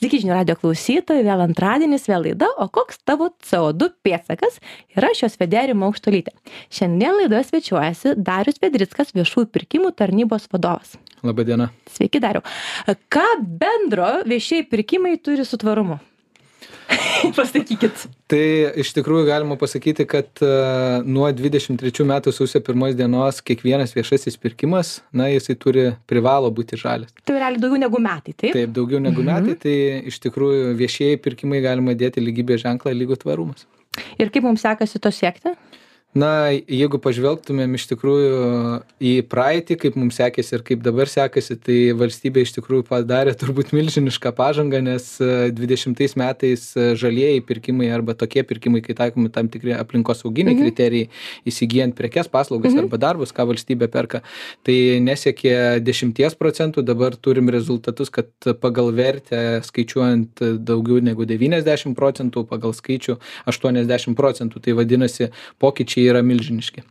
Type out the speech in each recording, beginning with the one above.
Sveiki, žinių radio klausytojai, vėl antradienis, vėl laida, o koks tavo CO2 pėtsakas yra šios vedėrimo aukštolytė. Šiandien laidoje svečiuojasi Darius Vedrickas, viešųjų pirkimų tarnybos vadovas. Labadiena. Sveiki, Dariu. Ką bendro viešieji pirkimai turi su tvarumu? Pasakykit. Tai iš tikrųjų galima pasakyti, kad uh, nuo 23 metų sausio pirmos dienos kiekvienas viešasis pirkimas, na, jisai turi, privalo būti žalias. Tai realiai daugiau negu metai, taip? Taip, daugiau negu Mhm. metai, tai iš tikrųjų viešieji pirkimai galima dėti lygybės ženklą lygų tvarumas. Ir kaip mums sekasi to siekti? Na, jeigu pažvelgtumėm iš tikrųjų į praeitį, kaip mums sekėsi ir kaip dabar sekasi, tai valstybė iš tikrųjų padarė turbūt milžinišką pažangą, nes e, 20 metais e, žalieji pirkimai arba tokie pirkimai, kai taikomi tam tikri aplinkosauginiai Mhm. kriterijai, įsigijant prekes, paslaugas Mhm. arba darbus, ką valstybė perka, tai nesiekė 10 procentų, dabar turim rezultatus, kad pagal vertę skaičiuojant daugiau negu 90 procentų, pagal skaičių 80 procentų, tai vadinasi pokyčiai yra milžiniški.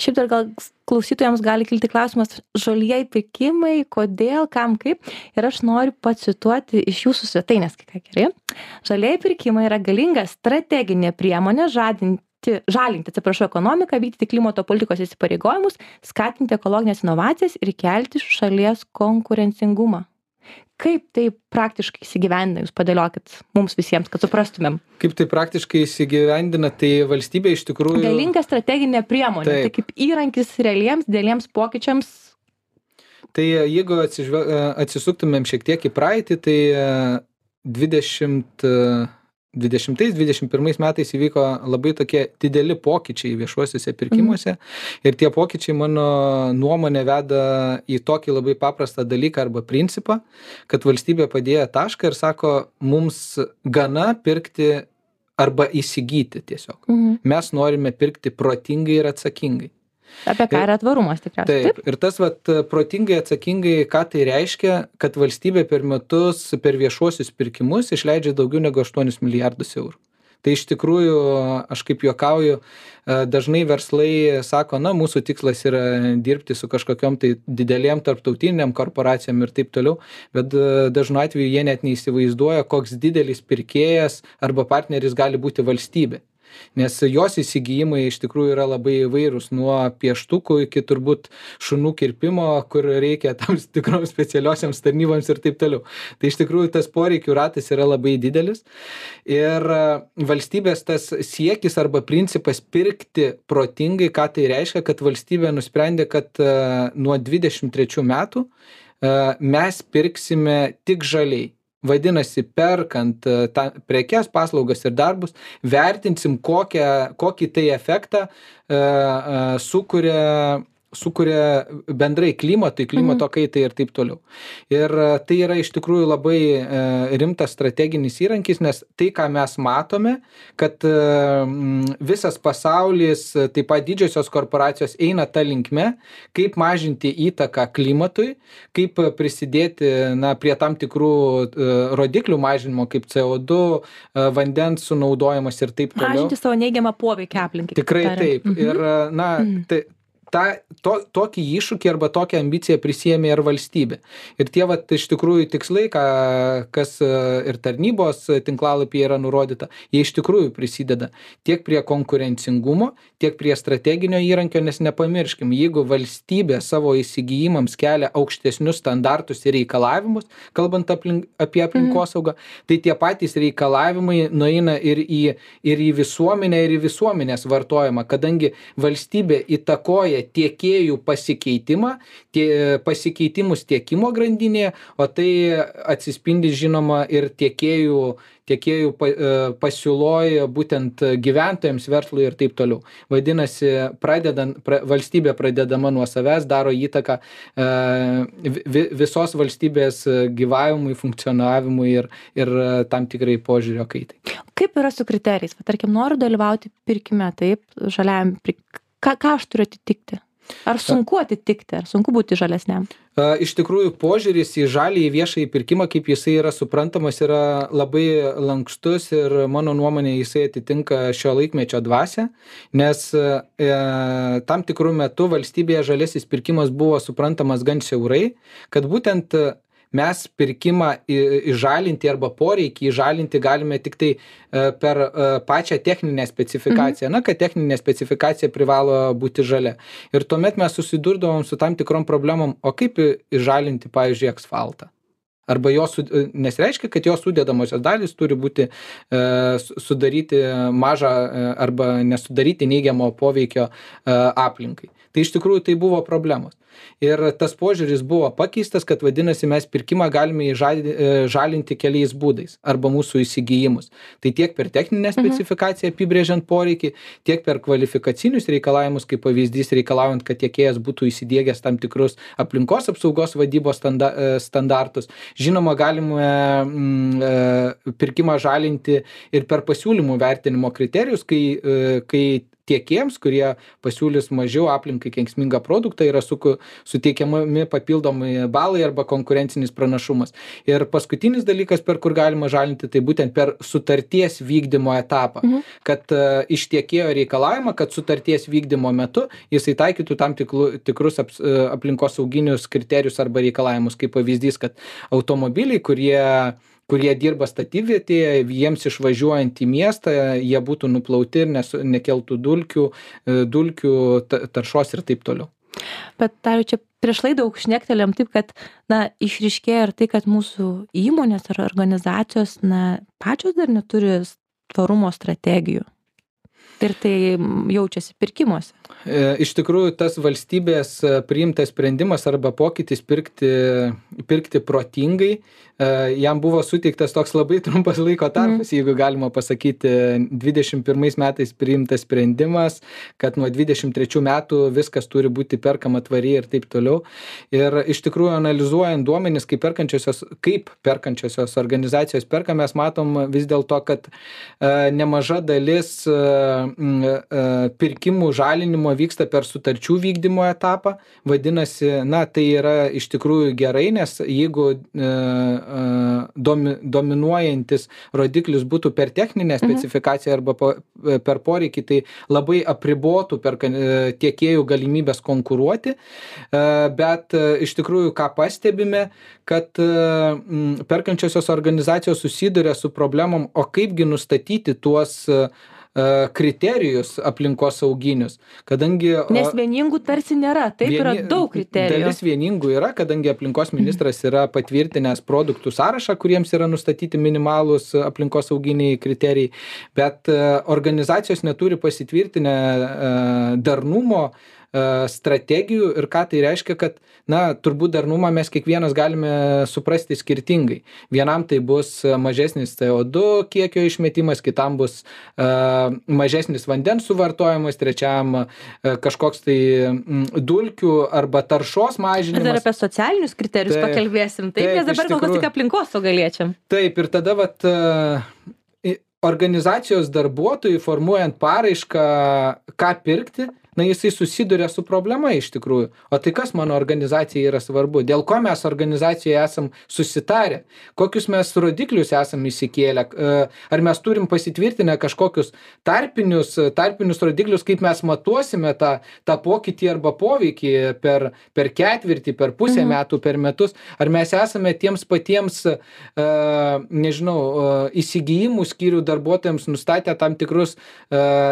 Šiaip dar gal klausytojams gali kilti klausimas, žalieji pirkimai, kodėl, kam, kaip. Ir aš noriu pacituoti iš jūsų svetainės, kai ką gerai. Žalieji pirkimai yra galinga strateginė priemonė žadinti žalinti, atsiprašau, ekonomiką, vykdyti klimato politikos įsipareigojimus, skatinti ekologinės inovacijas ir kelti šalies konkurencingumą. Kaip tai praktiškai įsigyvendina, jūs padėliokit mums visiems, kad suprastumėm. Kaip tai praktiškai įsigyvendina, tai valstybė iš tikrųjų. Galinga strateginė priemonė, tai, tai kaip įrankis realiems dėliems pokyčiams. Tai e, jeigu atsižvel... E, atsisuktumėm šiek tiek į praeitį, tai e, 20 2020 2021 metais įvyko labai tokie dideli pokyčiai viešuosiuose pirkimuose mhm. ir tie pokyčiai mano nuomonė veda į tokį labai paprastą dalyką arba principą, kad valstybė padėjo tašką ir sako, mums gana pirkti arba įsigyti tiesiog. Mhm. Mes norime pirkti protingai ir atsakingai. Apie ką yra tvarumas tikriausiai. Taip, ir tas vat, protingai atsakingai, ką tai reiškia, kad valstybė per metus per viešuosius pirkimus išleidžia daugiau negu 8 milijardus eurų. Tai iš tikrųjų, aš kaip juokauju, e, dažnai verslai sako, na, mūsų tikslas yra dirbti su kažkokiam tai didelėm tarptautiniam korporacijom ir taip toliau, bet e, dažnu atveju jie net neįsivaizduoja, koks didelis pirkėjas arba partneris gali būti valstybė. Nes jos įsigijimai iš tikrųjų yra labai įvairūs, nuo pieštukų iki turbūt šunų kirpimo, kur reikia tam tikroms specialiosiams tarnyboms ir taip toliau. Tai iš tikrųjų tas poreikių ratas yra labai didelis. Ir e, valstybės tas siekis arba principas pirkti protingai, ką tai reiškia, kad valstybė nusprendė, kad e, nuo 23 metų e, mes pirksime tik žaliai. Vadinasi, perkant e, tą prekes, paslaugas ir darbus, vertinsim, kokią, kokį tai efektą e, e, sukuria sukuria bendrai klimatui, klimato kaitai ir taip toliau. Ir e, tai yra iš tikrųjų labai e, rimtas strateginis įrankis, nes tai, ką mes matome, kad e, visas pasaulis, taip pat didžiosios korporacijos eina tą linkme, kaip mažinti įtaką klimatui, kaip prisidėti na, prie tam tikrų rodiklių mažinimo, kaip CO2, e, vandens sunaudojimas ir taip toliau. Mažinti savo neigiamą poveikį aplinkai. Tikrai taip. Ir, na, tai, ta, to, tokį iššūkį arba tokią ambiciją prisėmė ir valstybė. Ir tie, vat, iš tikrųjų, tikslai, ką, kas e, ir tarnybos tinklalapyje yra nurodyta, jie iš tikrųjų prisideda tiek prie konkurencingumo, tiek prie strateginio įrankio, nes nepamirškim, jeigu valstybė savo įsigijimams kelia aukštesnius standartus ir reikalavimus, kalbant aplink, apie aplinkosaugą, tai tie patys reikalavimai nueina ir į, ir į visuomenę, ir į visuomenės vartojimą, kadangi valstybė įtakoja tiekėjų pasikeitimą, tie, pasikeitimus tiekimo grandinėje, o tai atsispindi žinoma ir tiekėjų, tiekėjų e, pasiūloja būtent gyventojams, verslui ir taip toliau. Vadinasi, pradedant, pra, valstybė pradedama nuo savęs daro įtaką e, vi, visos valstybės gyvavimui, funkcionavimui ir, ir tam tikrai požiūrio kaitai. Kaip yra su kriterijais? Tarkim, noriu dalyvauti pirkime, taip, žaliajam, prik- ką, ką aš turiu atitikti? Ar sunku atitikti, ar sunku būti žalesniam? Iš tikrųjų, požiūris į žalį, į viešąjį pirkimą, kaip jisai yra suprantamas, yra labai lankstus ir mano nuomonė jisai atitinka šio laikmečio dvasę, nes e, tam tikrų metų valstybėje žalėsis pirkimas buvo suprantamas gan siaurai, kad būtent mes pirkimą įžalinti arba poreikį įžalinti galime tik tai e, per e, pačią techninę specifikaciją. Mhm. Na, kad techninė specifikacija privalo būti žalia. Ir tuomet mes susidurdavom su tam tikrom problemom, o kaip įžalinti, pavyzdžiui, asfaltą arba jos nes reiškia kad jos sudedamosios dalys turi būti e, sudaryti mažą e, arba nesudaryti neigiamo poveikio e, aplinkai tai iš tikrųjų tai buvo problemos ir tas požiūris buvo pakeistas kad vadinasi mes pirkimą galime e, žalinti keliais būdais. Arba mūsų įsigijimus. Tai tiek per techninę mhm. specifikaciją apibrėžiant poreikį tiek per kvalifikacinius reikalavimus kaip pavyzdys reikalaujant kad tiekėjas būtų įsidiegęs tam tikrus aplinkos apsaugos vadybos e, standartus. Žinoma galime mm, e, pirkimą žalinti ir per pasiūlymų vertinimo kriterijus kai kai tiekėjams kurie pasiūlys mažiau aplinkai kenksmingą produktą yra suku suteikiami papildomi balai arba konkurencinis pranašumas. Ir paskutinis dalykas per kur galima žalinti tai būtent per sutarties vykdymo etapą. Mhm. kad e, iš tiekėjo reikalaujama kad sutarties vykdymo metu jisai taikytų tam tiklu tikrus aps e, aplinkosauginius kriterijus arba reikalavimus. Kaip pavyzdys kad automobiliai kurie kurie dirba statybvietėje jiems išvažiuojant į miestą jie būtų nuplauti ir nes nekeltų dulkių e, dulkių taršos ir taip toliau. Bet dariau čia prieš laidą daug šnektelėjom taip kad na išryškėja ir tai kad mūsų įmonės ar organizacijos na pačios dar neturi tvarumo strategijų ir tai jaučiasi pirkimuose E, iš tikrųjų, tas valstybės e, priimtas sprendimas arba pokytis pirkti, pirkti protingai, e, jam buvo suteiktas toks labai trumpas laiko tarpas, mm. jeigu galima pasakyti, 21 metais priimtas sprendimas, kad nuo 23 metų viskas turi būti perkama tvariai ir taip toliau. Ir iš tikrųjų, analizuojant duomenis, kaip perkančiosios, kaip perkančiosios organizacijos perka, mes matom vis dėlto, kad nemaža dalis pirkimų žalinimo vyksta per sutarčių vykdymo etapą vadinasi na tai yra iš tikrųjų gerai nes jeigu e, e, domi dominuojantis rodiklis būtų per techninę mhm. specifikaciją arba po per poreikį tai labai apribotų perka e, tiekėjų galimybes konkuruoti bet iš tikrųjų ką pastebime kad perkančiosios organizacijos susiduria su problemom o kaipgi nustatyti tuos E, kriterijus aplinkosauginius, kadangi... Nes vieningų tarsi nėra, taip vieni, yra daug kriterijų. Dalis vieningų yra, kadangi aplinkos ministras yra patvirtinęs produktų sąrašą, kuriems yra nustatyti minimalūs aplinkosauginiai kriterijai, bet e, organizacijos neturi pasitvirtinę e, darnumo strategijų ir ką tai reiškia, kad na turbūt darnumą mes kiekvienas galime suprasti skirtingai. Vienam tai bus mažesnis co du kiekio išmetimas kitam bus a, mažesnis vandens suvartojimas trečiam a, kažkoks tai dulkių arba taršos mažinimas dar apie socialinius kriterijus taip, pakalbėsim? Taip, taip nes dabar kol kas tik aplinkosaugą liečiam. Taip ir tada vat organizacijos darbuotojui formuojant paraišką ką pirkti na jisai susiduria su problema iš tikrųjų. O tai kas mano organizacijai yra svarbu? Dėl ko mes organizacijoj esam susitarę? Kokius mes rodiklius esam išsikėlę e, ar mes turim pasitvirtinę kažkokius tarpinius tarpinius rodiklius kaip mes matuosime tą tą pokytį arba poveikį per per ketvirtį per pusę mhm. metų per metus? Ar mes esame tiems patiems e, nežinau e, įsigijimų skyrių darbuotojams nustatę tam tikrus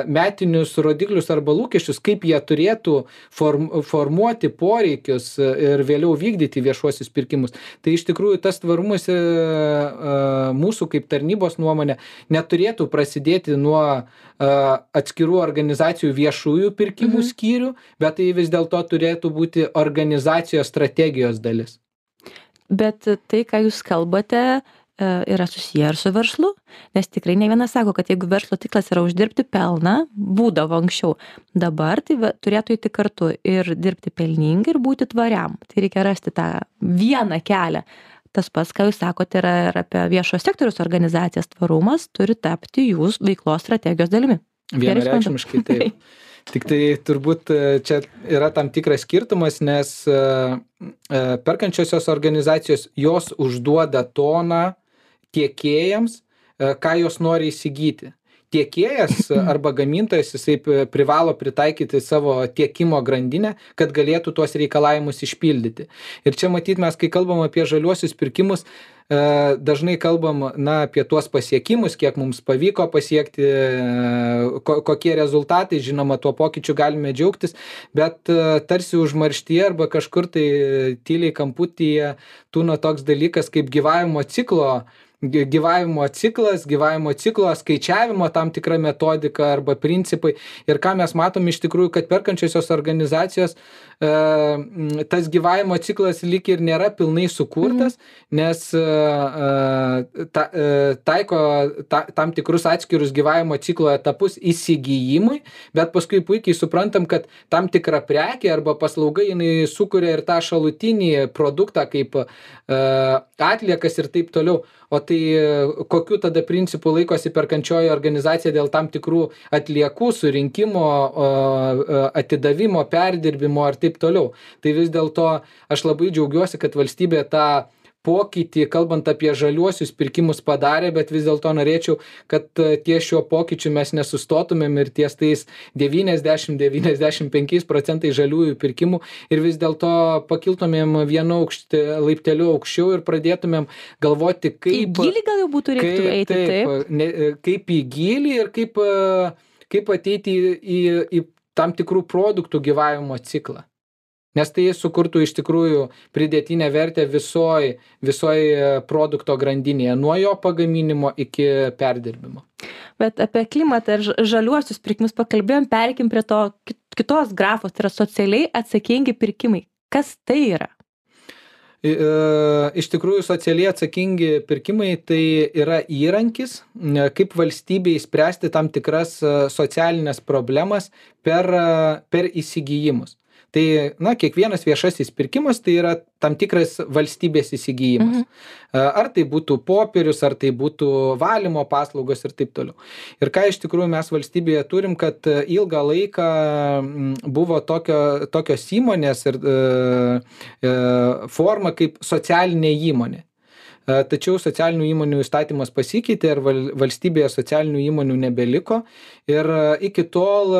metinius rodiklius arba lūkesčius kaip kaip jie turėtų form, formuoti poreikius ir vėliau vykdyti viešuosius pirkimus. Tai iš tikrųjų tas tvarumas e, e, mūsų kaip tarnybos nuomonė neturėtų prasidėti nuo e, atskirų organizacijų viešųjų pirkimų mhm. skyrių, bet tai vis dėlto turėtų būti organizacijos strategijos dalis. Bet tai, ką jūs kalbate, E, yra susiję ir su verslu nes tikrai ne vienas sako kad jeigu verslo tikslas yra uždirbti pelną būdavo anksčiau dabar tai turėtų eiti kartu ir dirbti pelningai ir būti tvariam. Tai reikia rasti tą vieną kelią. Tas pats ką jūs sakot yra ir apie viešo sektoriaus organizacijas. Tvarumas turi tapti jų veiklos strategijos dalimi. Vienareikšmiškai taip. Tik tai turbūt e, čia yra tam tikras skirtumas, nes e, perkančiosios organizacijos jos užduoda toną tiekėjams, e, ką jos nori įsigyti. tiekėjas arba gamintojas jisai privalo pritaikyti savo tiekimo grandinę kad galėtų tuos reikalavimus išpildyti ir čia matyt mes kai kalbam apie žaliuosius pirkimus e, dažnai kalbam na apie tuos pasiekimus kiek mums pavyko pasiekti e, ko kokie rezultatai žinoma tuo pokyčiu galime džiaugtis bet e, tarsi užmarštyje arba kažkur tai tyliai kamputyje tūno toks dalykas kaip gyvavimo ciklo gyvavimo ciklas gyvavimo ciklo skaičiavimo tam tikra metodika arba principai. Ir ką mes matom iš tikrųjų kad perkančiosios organizacijos tas gyvavimo ciklas lyg ir nėra pilnai sukurtas, mhm. nes e, e, ta, taiko ta, tam tikrus atskirus gyvavimo ciklo etapus įsigijimui, bet paskui puikiai suprantam, kad tam tikra prekė arba paslauga jinai sukuria ir tą šalutinį produktą kaip atliekas ir taip toliau o tai kokiu tada principu laikosi perkančioji organizacija dėl tam tikrų atliekų surinkimo atidavimo perdirbimo ir taip toliau. Tai vis dėlto aš labai džiaugiuosi kad valstybė tą pokytį kalbant apie žaliuosius pirkimus padarė bet vis dėlto norėčiau kad e, ties šiuo pokyčiu mes nesustotumėm ir ties tais devyniasdešim devyniasdešim penkiais procentais žaliųjų pirkimų ir vis dėlto pakiltumėm vienu aukšti laipteliu aukščiau ir pradėtumėm galvoti kaip į gylį gal jau būtų reiktų kaip, eiti taip, taip? Ne, e, kaip į gylį ir kaip, e, kaip ateiti į, į, į tam tikrų produktų gyvavimo ciklą nes tai sukurtų iš tikrųjų pridėtinę vertę visoj visoj e, produkto grandinėje nuo jo pagaminimo iki perdirbimo. Bet apie klimatą ir žaliuosius pirkimus pakalbėjom pereikim prie to kitos grafos. Tai yra socialiai atsakingi pirkimai. Kas tai yra? E, Iš tikrųjų, socialiai atsakingi pirkimai tai yra įrankis, kaip valstybei spręsti tam tikras e, socialinės problemas per, per įsigijimus tai na kiekvienas viešasis pirkimas tai yra tam tikras valstybės įsigijimas. Mhm. Ar tai būtų popierius, ar tai būtų valymo paslaugos ir taip toliau. Ir ką iš tikrųjų mes valstybėje turim, kad ilgą laiką buvo tokio, tokios įmonės ir e, e, forma kaip socialinė įmonė. E, tačiau socialinių įmonių įstatymas pasikeitė ir valstybėje socialinių įmonių nebeliko ir e, iki tol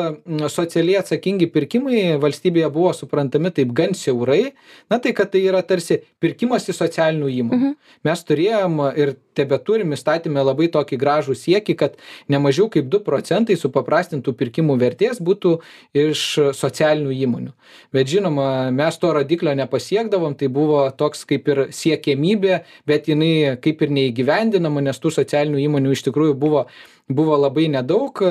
socialiai atsakingi pirkimai valstybėje buvo suprantami taip gan siaurai. Na tai kad tai yra tarsi pirkimas iš socialinių įmonių. Mhm. mes turėjom ir tebeturim įstatyme labai tokį gražų siekį kad ne mažiau kaip du procentai supaprastintų pirkimų vertės būtų iš socialinių įmonių. Bet žinoma mes to rodiklio nepasiekdavom tai buvo toks kaip ir siekiamybė bet jinai kaip ir neįgyvendinama nes tų socialinių įmonių iš tikrųjų buvo buvo labai nedaug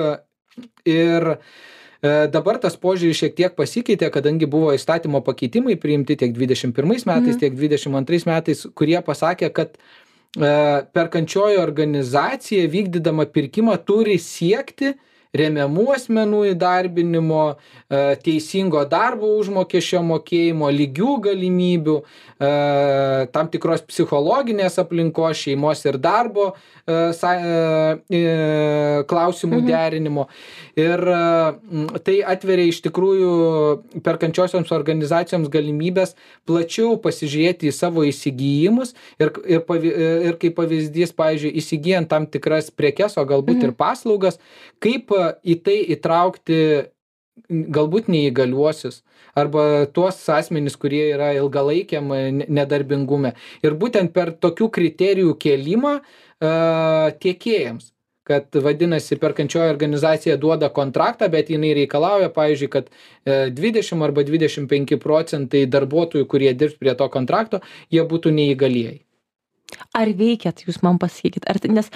ir e, dabar tas požiūris šiek tiek pasikeitė kadangi buvo įstatymo pakeitimai priimti tiek dvidešim pirmais metais mhm. tiek dvidešim antrais metais kurie pasakė kad e, perkančioji organizacija vykdydama pirkimą turi siekti remiamų asmenų įdarbinimo, e, teisingo darbo užmokesčio mokėjimo, lygių galimybių, e, tam tikros psichologinės aplinkos, šeimos ir darbo e, klausimų mhm. derinimo. Ir tai atveria iš tikrųjų perkančiosioms organizacijoms galimybės plačiau pasižiūrėti į savo įsigijimus ir, ir, ir kaip pavyzdys, pavyzdžiui, įsigijant tam tikras prekes, o galbūt mhm. ir paslaugas, kaip į tai įtraukti galbūt neįgaliuosius arba tuos asmenis kurie yra ilgalaikiam nedarbingume ir būtent per tokių kriterijų kėlimą e, tiekėjams kad vadinasi perkančioji organizacija duoda kontraktą bet jinai reikalauja pavyzdžiui kad e, dvidešim arba dvidešim penki procentai darbuotojų kurie dirbs prie to kontrakto jie būtų neįgalieji. Ar veikia tai jūs man pasakykit ar nes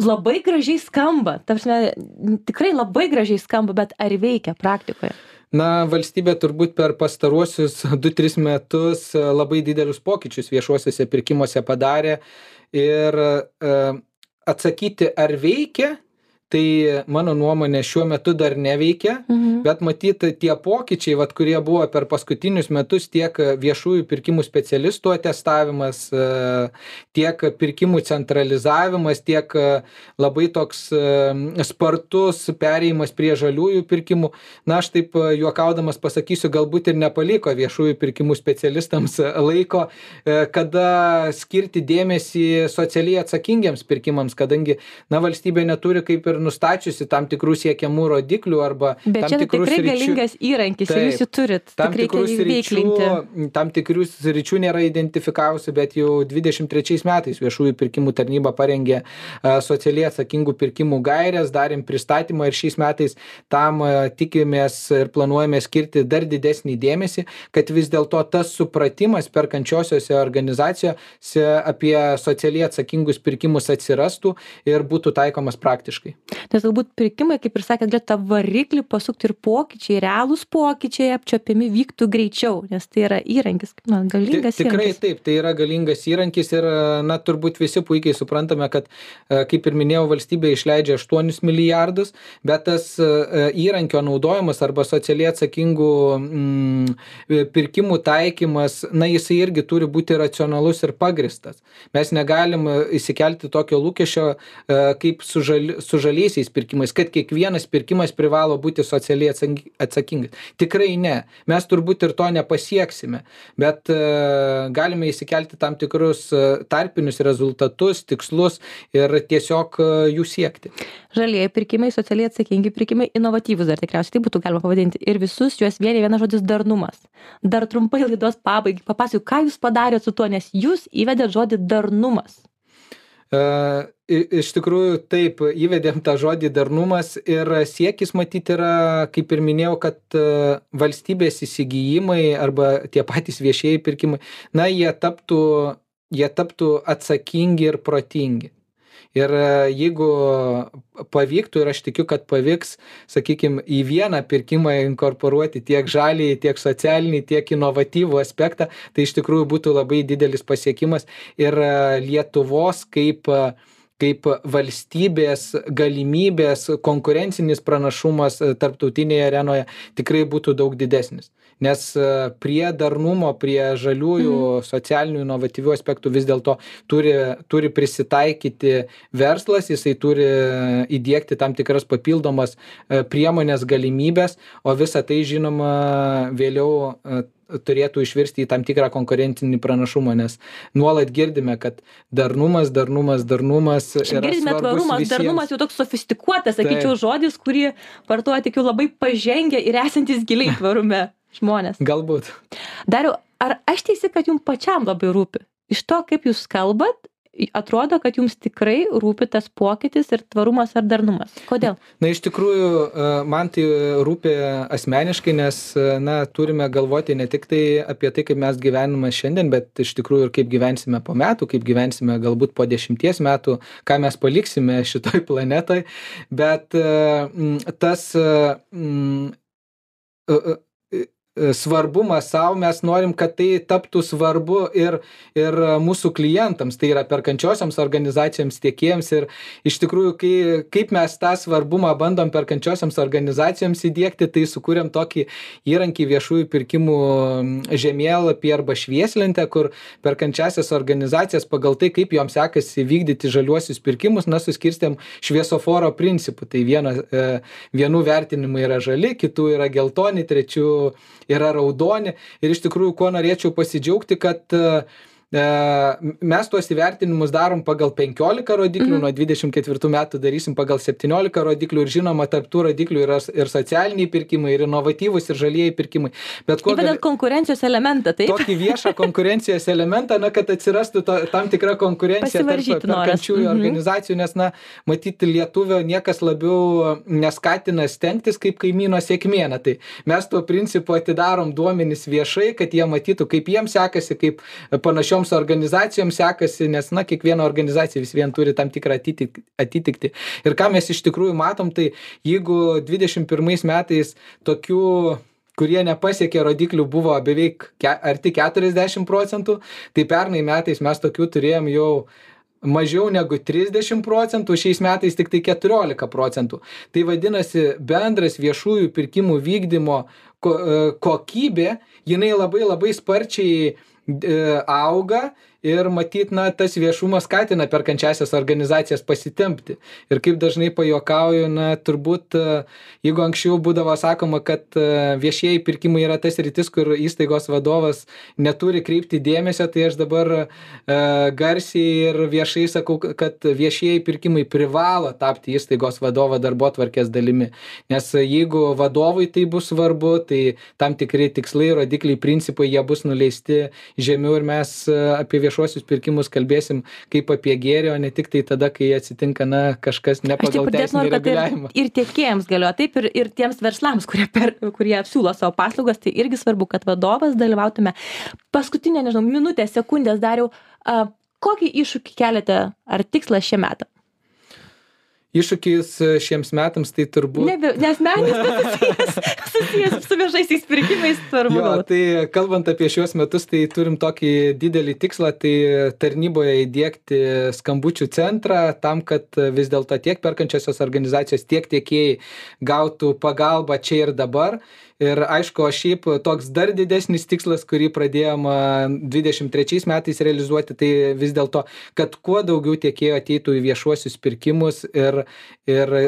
labai gražiai skamba ta prasme tikrai labai gražiai skamba bet ar veikia praktikoje? Na valstybė turbūt per pastaruosius du tris metus labai didelius pokyčius viešuosiuose pirkimuose padarė ir e, atsakyti ar veikia tai mano nuomone šiuo metu dar neveikia mhm. bet matyt tie pokyčiai vat kurie buvo per paskutinius metus tiek viešųjų pirkimų specialistų atestavimas e, tiek pirkimų centralizavimas tiek e, labai toks e, spartus perėjimas prie žaliųjų pirkimų na aš taip juokaudamas pasakysiu galbūt ir nepaliko viešųjų pirkimų specialistams laiko kada skirti dėmesį socialiai atsakingiems pirkimams kadangi na valstybė neturi kaip ir ir nustačiusi tam tikrų siekiamų rodiklių arba Bet tam čia tikrų tikrai sričių- galingas įrankis Taip. jūs jį turit. tam Tik tikrų sričių, tam tikrų sričių nėra identifikavusi, bet jau 23 metais viešųjų pirkimų tarnyba parengė a, socialiai atsakingų pirkimų gairias, darėm pristatymą ir šiais metais tam a, tikimės ir planuojame skirti dar didesnį dėmesį, kad vis dėlto tas supratimas perkančiosiose organizacijose apie socialiai atsakingus pirkimus atsirastų ir būtų taikomas praktiškai. Nes galbūt pirkimai, kaip ir sakėt, galėtų tą variklį pasukti ir pokyčiai, realūs pokyčiai apčiopiami vyktų greičiau, nes tai yra įrankis, na, Ti- galingas Tikrai įrankis. taip, tai yra galingas įrankis ir, na, turbūt visi puikiai suprantame, kad, e, kaip ir minėjau, valstybė išleidžia 8 milijardus, bet tas e, įrankio naudojimas arba socialiai atsakingų mm, pirkimų taikymas, na, jisai irgi turi būti racionalus ir pagristas. Mes negalim e, įsikelti tokio lūkesčio e, kaip su, žali, su žaliaisiais pirkimais, kad kiekvienas pirkimas privalo būti socialiai atsangi- atsakingas. Tikrai ne. Mes turbūt ir to nepasieksime, bet e, galime įsikelti tam tikrus e, tarpinius rezultatus, tikslus ir tiesiog e, jų siekti. Žalieji pirkimai, socialiai atsakingi pirkimai, inovatyvus dar tikriausiai tai būtų galima pavadinti. Ir visus juos vienė vienas žodis darnumas. Dar trumpai laidos pabaigai papasakok, ką jūs padarėte su tuo, nes jūs įvedėt žodį darnumas. E, Iš tikrųjų, taip, įvedėm tą žodį darnumas ir siekis matyti yra, kaip ir minėjau, kad e, valstybės įsigijimai arba tie patys viešieji pirkimai, na, jie taptų, jie taptų atsakingi ir protingi. Ir e, jeigu pavyktų, ir aš tikiu, kad pavyks, sakykime, į vieną pirkimą inkorporuoti tiek žalį, tiek socialinį, tiek inovatyvų aspektą, tai iš tikrųjų būtų labai didelis pasiekimas ir e, Lietuvos kaip e, kaip valstybės galimybės, konkurencinis pranašumas tarptautinėje arenoje tikrai būtų daug didesnis. Nes e, prie darnumo, prie žaliųjų socialinių inovatyvių aspektų vis dėlto turi, turi prisitaikyti verslas, jisai turi įdėkti tam tikras papildomas e, priemonės galimybės, o visa tai žinoma vėliau e, turėtų išvirsti į tam tikrą konkurencinį pranašumą, nes nuolat girdime, kad darnumas, darnumas, darnumas. Girdime tvarumas, visiems. darnumas jau toks sofistikuotas, sakyčiau, žodis, kurį vartoja tik jau labai pažengę ir esantis giliai tvarume žmonės. Galbūt. Dariau, ar aš teisi, kad jums pačiam labai rūpi? Iš to, kaip jūs kalbat, atrodo, kad jums tikrai rūpi tas pokytis ir tvarumas ar darnumas. Kodėl? Na, iš tikrųjų, e, man tai rūpi asmeniškai, nes, e, na, turime galvoti ne tik tai apie tai, kaip mes gyvename šiandien, bet iš tikrųjų ir kaip gyvensime po metų, kaip gyvensime galbūt po dešimties metų, ką mes paliksime šitoj planetoj. Bet e, tas e, e, e, e, svarbumas savo, mes norim, kad tai taptų svarbu ir, ir mūsų klientams, tai yra perkančiosioms organizacijoms, tiekėjams ir iš tikrųjų, kai, kaip mes tą svarbumą bandom perkančiosioms organizacijoms įdėkti, tai sukūrėm tokį įrankį viešųjų pirkimų žemėlapį arba švieslentę, kur perkančiasias organizacijas pagal tai, kaip joms sekasi vykdyti žaliuosius pirkimus, na, suskirstėm šviesoforo principų. Tai viena, e, vienų vertinimai yra žali, kitų yra geltoni, trečių yra raudoni. Ir iš tikrųjų, kuo norėčiau pasidžiaugti, kad mes tuos įvertinimus darom pagal 15 rodiklių, Mhm. nuo 24 metų darysim pagal 17 rodiklių ir žinoma, tarptų rodiklių yra ir socialiniai pirkimai, ir inovatyvūs, ir žalieji pirkimai. Bet kuo Įvedat konkurencijos elementą, taip? tokį viešą konkurencijos elementą, na, kad atsirastų to, tam tikra konkurencija tarp perkančiųjų Mhm. organizacijų, nes, na, matyti lietuvio niekas labiau neskatina stengtis kaip kaimyno sėkmė. Na, tai mes tuo principu atidarom duomenis viešai, kad jie matytų, kaip jiems sekasi, kaip panašioms organizacijoms sekasi, nes, na, kiekviena organizacija vis vien turi tam tikrą atitik- atitikti. Ir ką mes iš tikrųjų matom, tai jeigu 21 metais tokių kurie nepasiekė rodiklių buvo beveik ke, arti 40 procentų, tai pernai metais mes tokių turėjom jau mažiau negu 30 procentų, šiais metais tik tai 14 procentų. Tai vadinasi, bendras viešųjų pirkimų vykdymo ko, e, kokybė, jinai labai labai sparčiai e, auga ir matyt na tas viešumas skatina perkančiąsias organizacijas pasitempti. Ir kaip dažnai pajuokauju na turbūt jeigu anksčiau būdavo sakoma kad viešieji pirkimai yra ta sritis kur įstaigos vadovas neturi kreipti dėmesio tai aš dabar e, garsiai ir viešai sakau kad viešieji pirkimai privalo tapti įstaigos vadovo darbotvarkės dalimi. Nes jeigu vadovui tai bus svarbu tai tam tikri tikslai rodikliai principai jie bus nuleisti žemiau ir mes apie viešuosius pirkimus kalbėsim kaip apie gėrį, o ne tik tai tada, kai atsitinka na, kažkas ne pagal teisinį reguliavimą. Ir, tiekėjams galioja taip, ir, ir tiems verslams, kurie, per, kurie siūlo savo paslaugas, tai irgi svarbu, kad vadovas dalyvautume. Paskutinė, nežinau, minutė, sekundės dariau, a, kokį iššūkį keliate ar tikslą šie metai? Iššūkis e, šiems metams tai turbūt. Ne, nes menis susijęs, susijęs su viešaisiais pirkimais svarbu. Jo, tai kalbant apie šiuos metus, tai turim tokį didelį tikslą, tai tarnyboje įdėkti skambučių centrą tam, kad vis dėlto tiek perkančiosios organizacijos, tiek tiekėjai gautų pagalbą čia ir dabar ir aišku o šiaip toks dar didesnis tikslas kurį pradėjom dvidešim trečiais metais realizuoti tai vis dėlto kad kuo daugiau tiekėjų ateitų į viešuosius pirkimus ir ir e,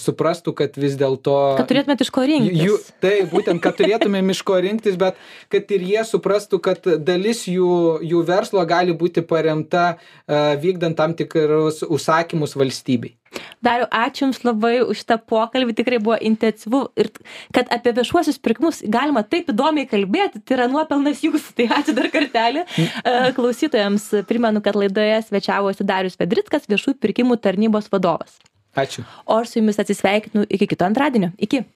suprastų kad vis dėlto kad turėtumėt iš ko rinktis. jų taip būtent kad turėtumėm iš ko rinktis bet kad ir jie suprastų kad dalis jų jų verslo gali būti paremta vykdant tam tikrus užsakymus valstybei Dariu, ačiū Jums labai už šitą pokalbį, tikrai buvo intensyvu ir kad apie viešuosius pirkimus galima taip įdomiai kalbėti, tai yra nuopelnas Jūsų, tai ačiū dar kartelį. E, klausytojams primenu, kad laidoje svečiavosi Darius Vedrickas, viešųjų pirkimų tarnybos vadovas. Ačiū. O aš su Jumis atsisveikinu iki kito antradienio. Iki.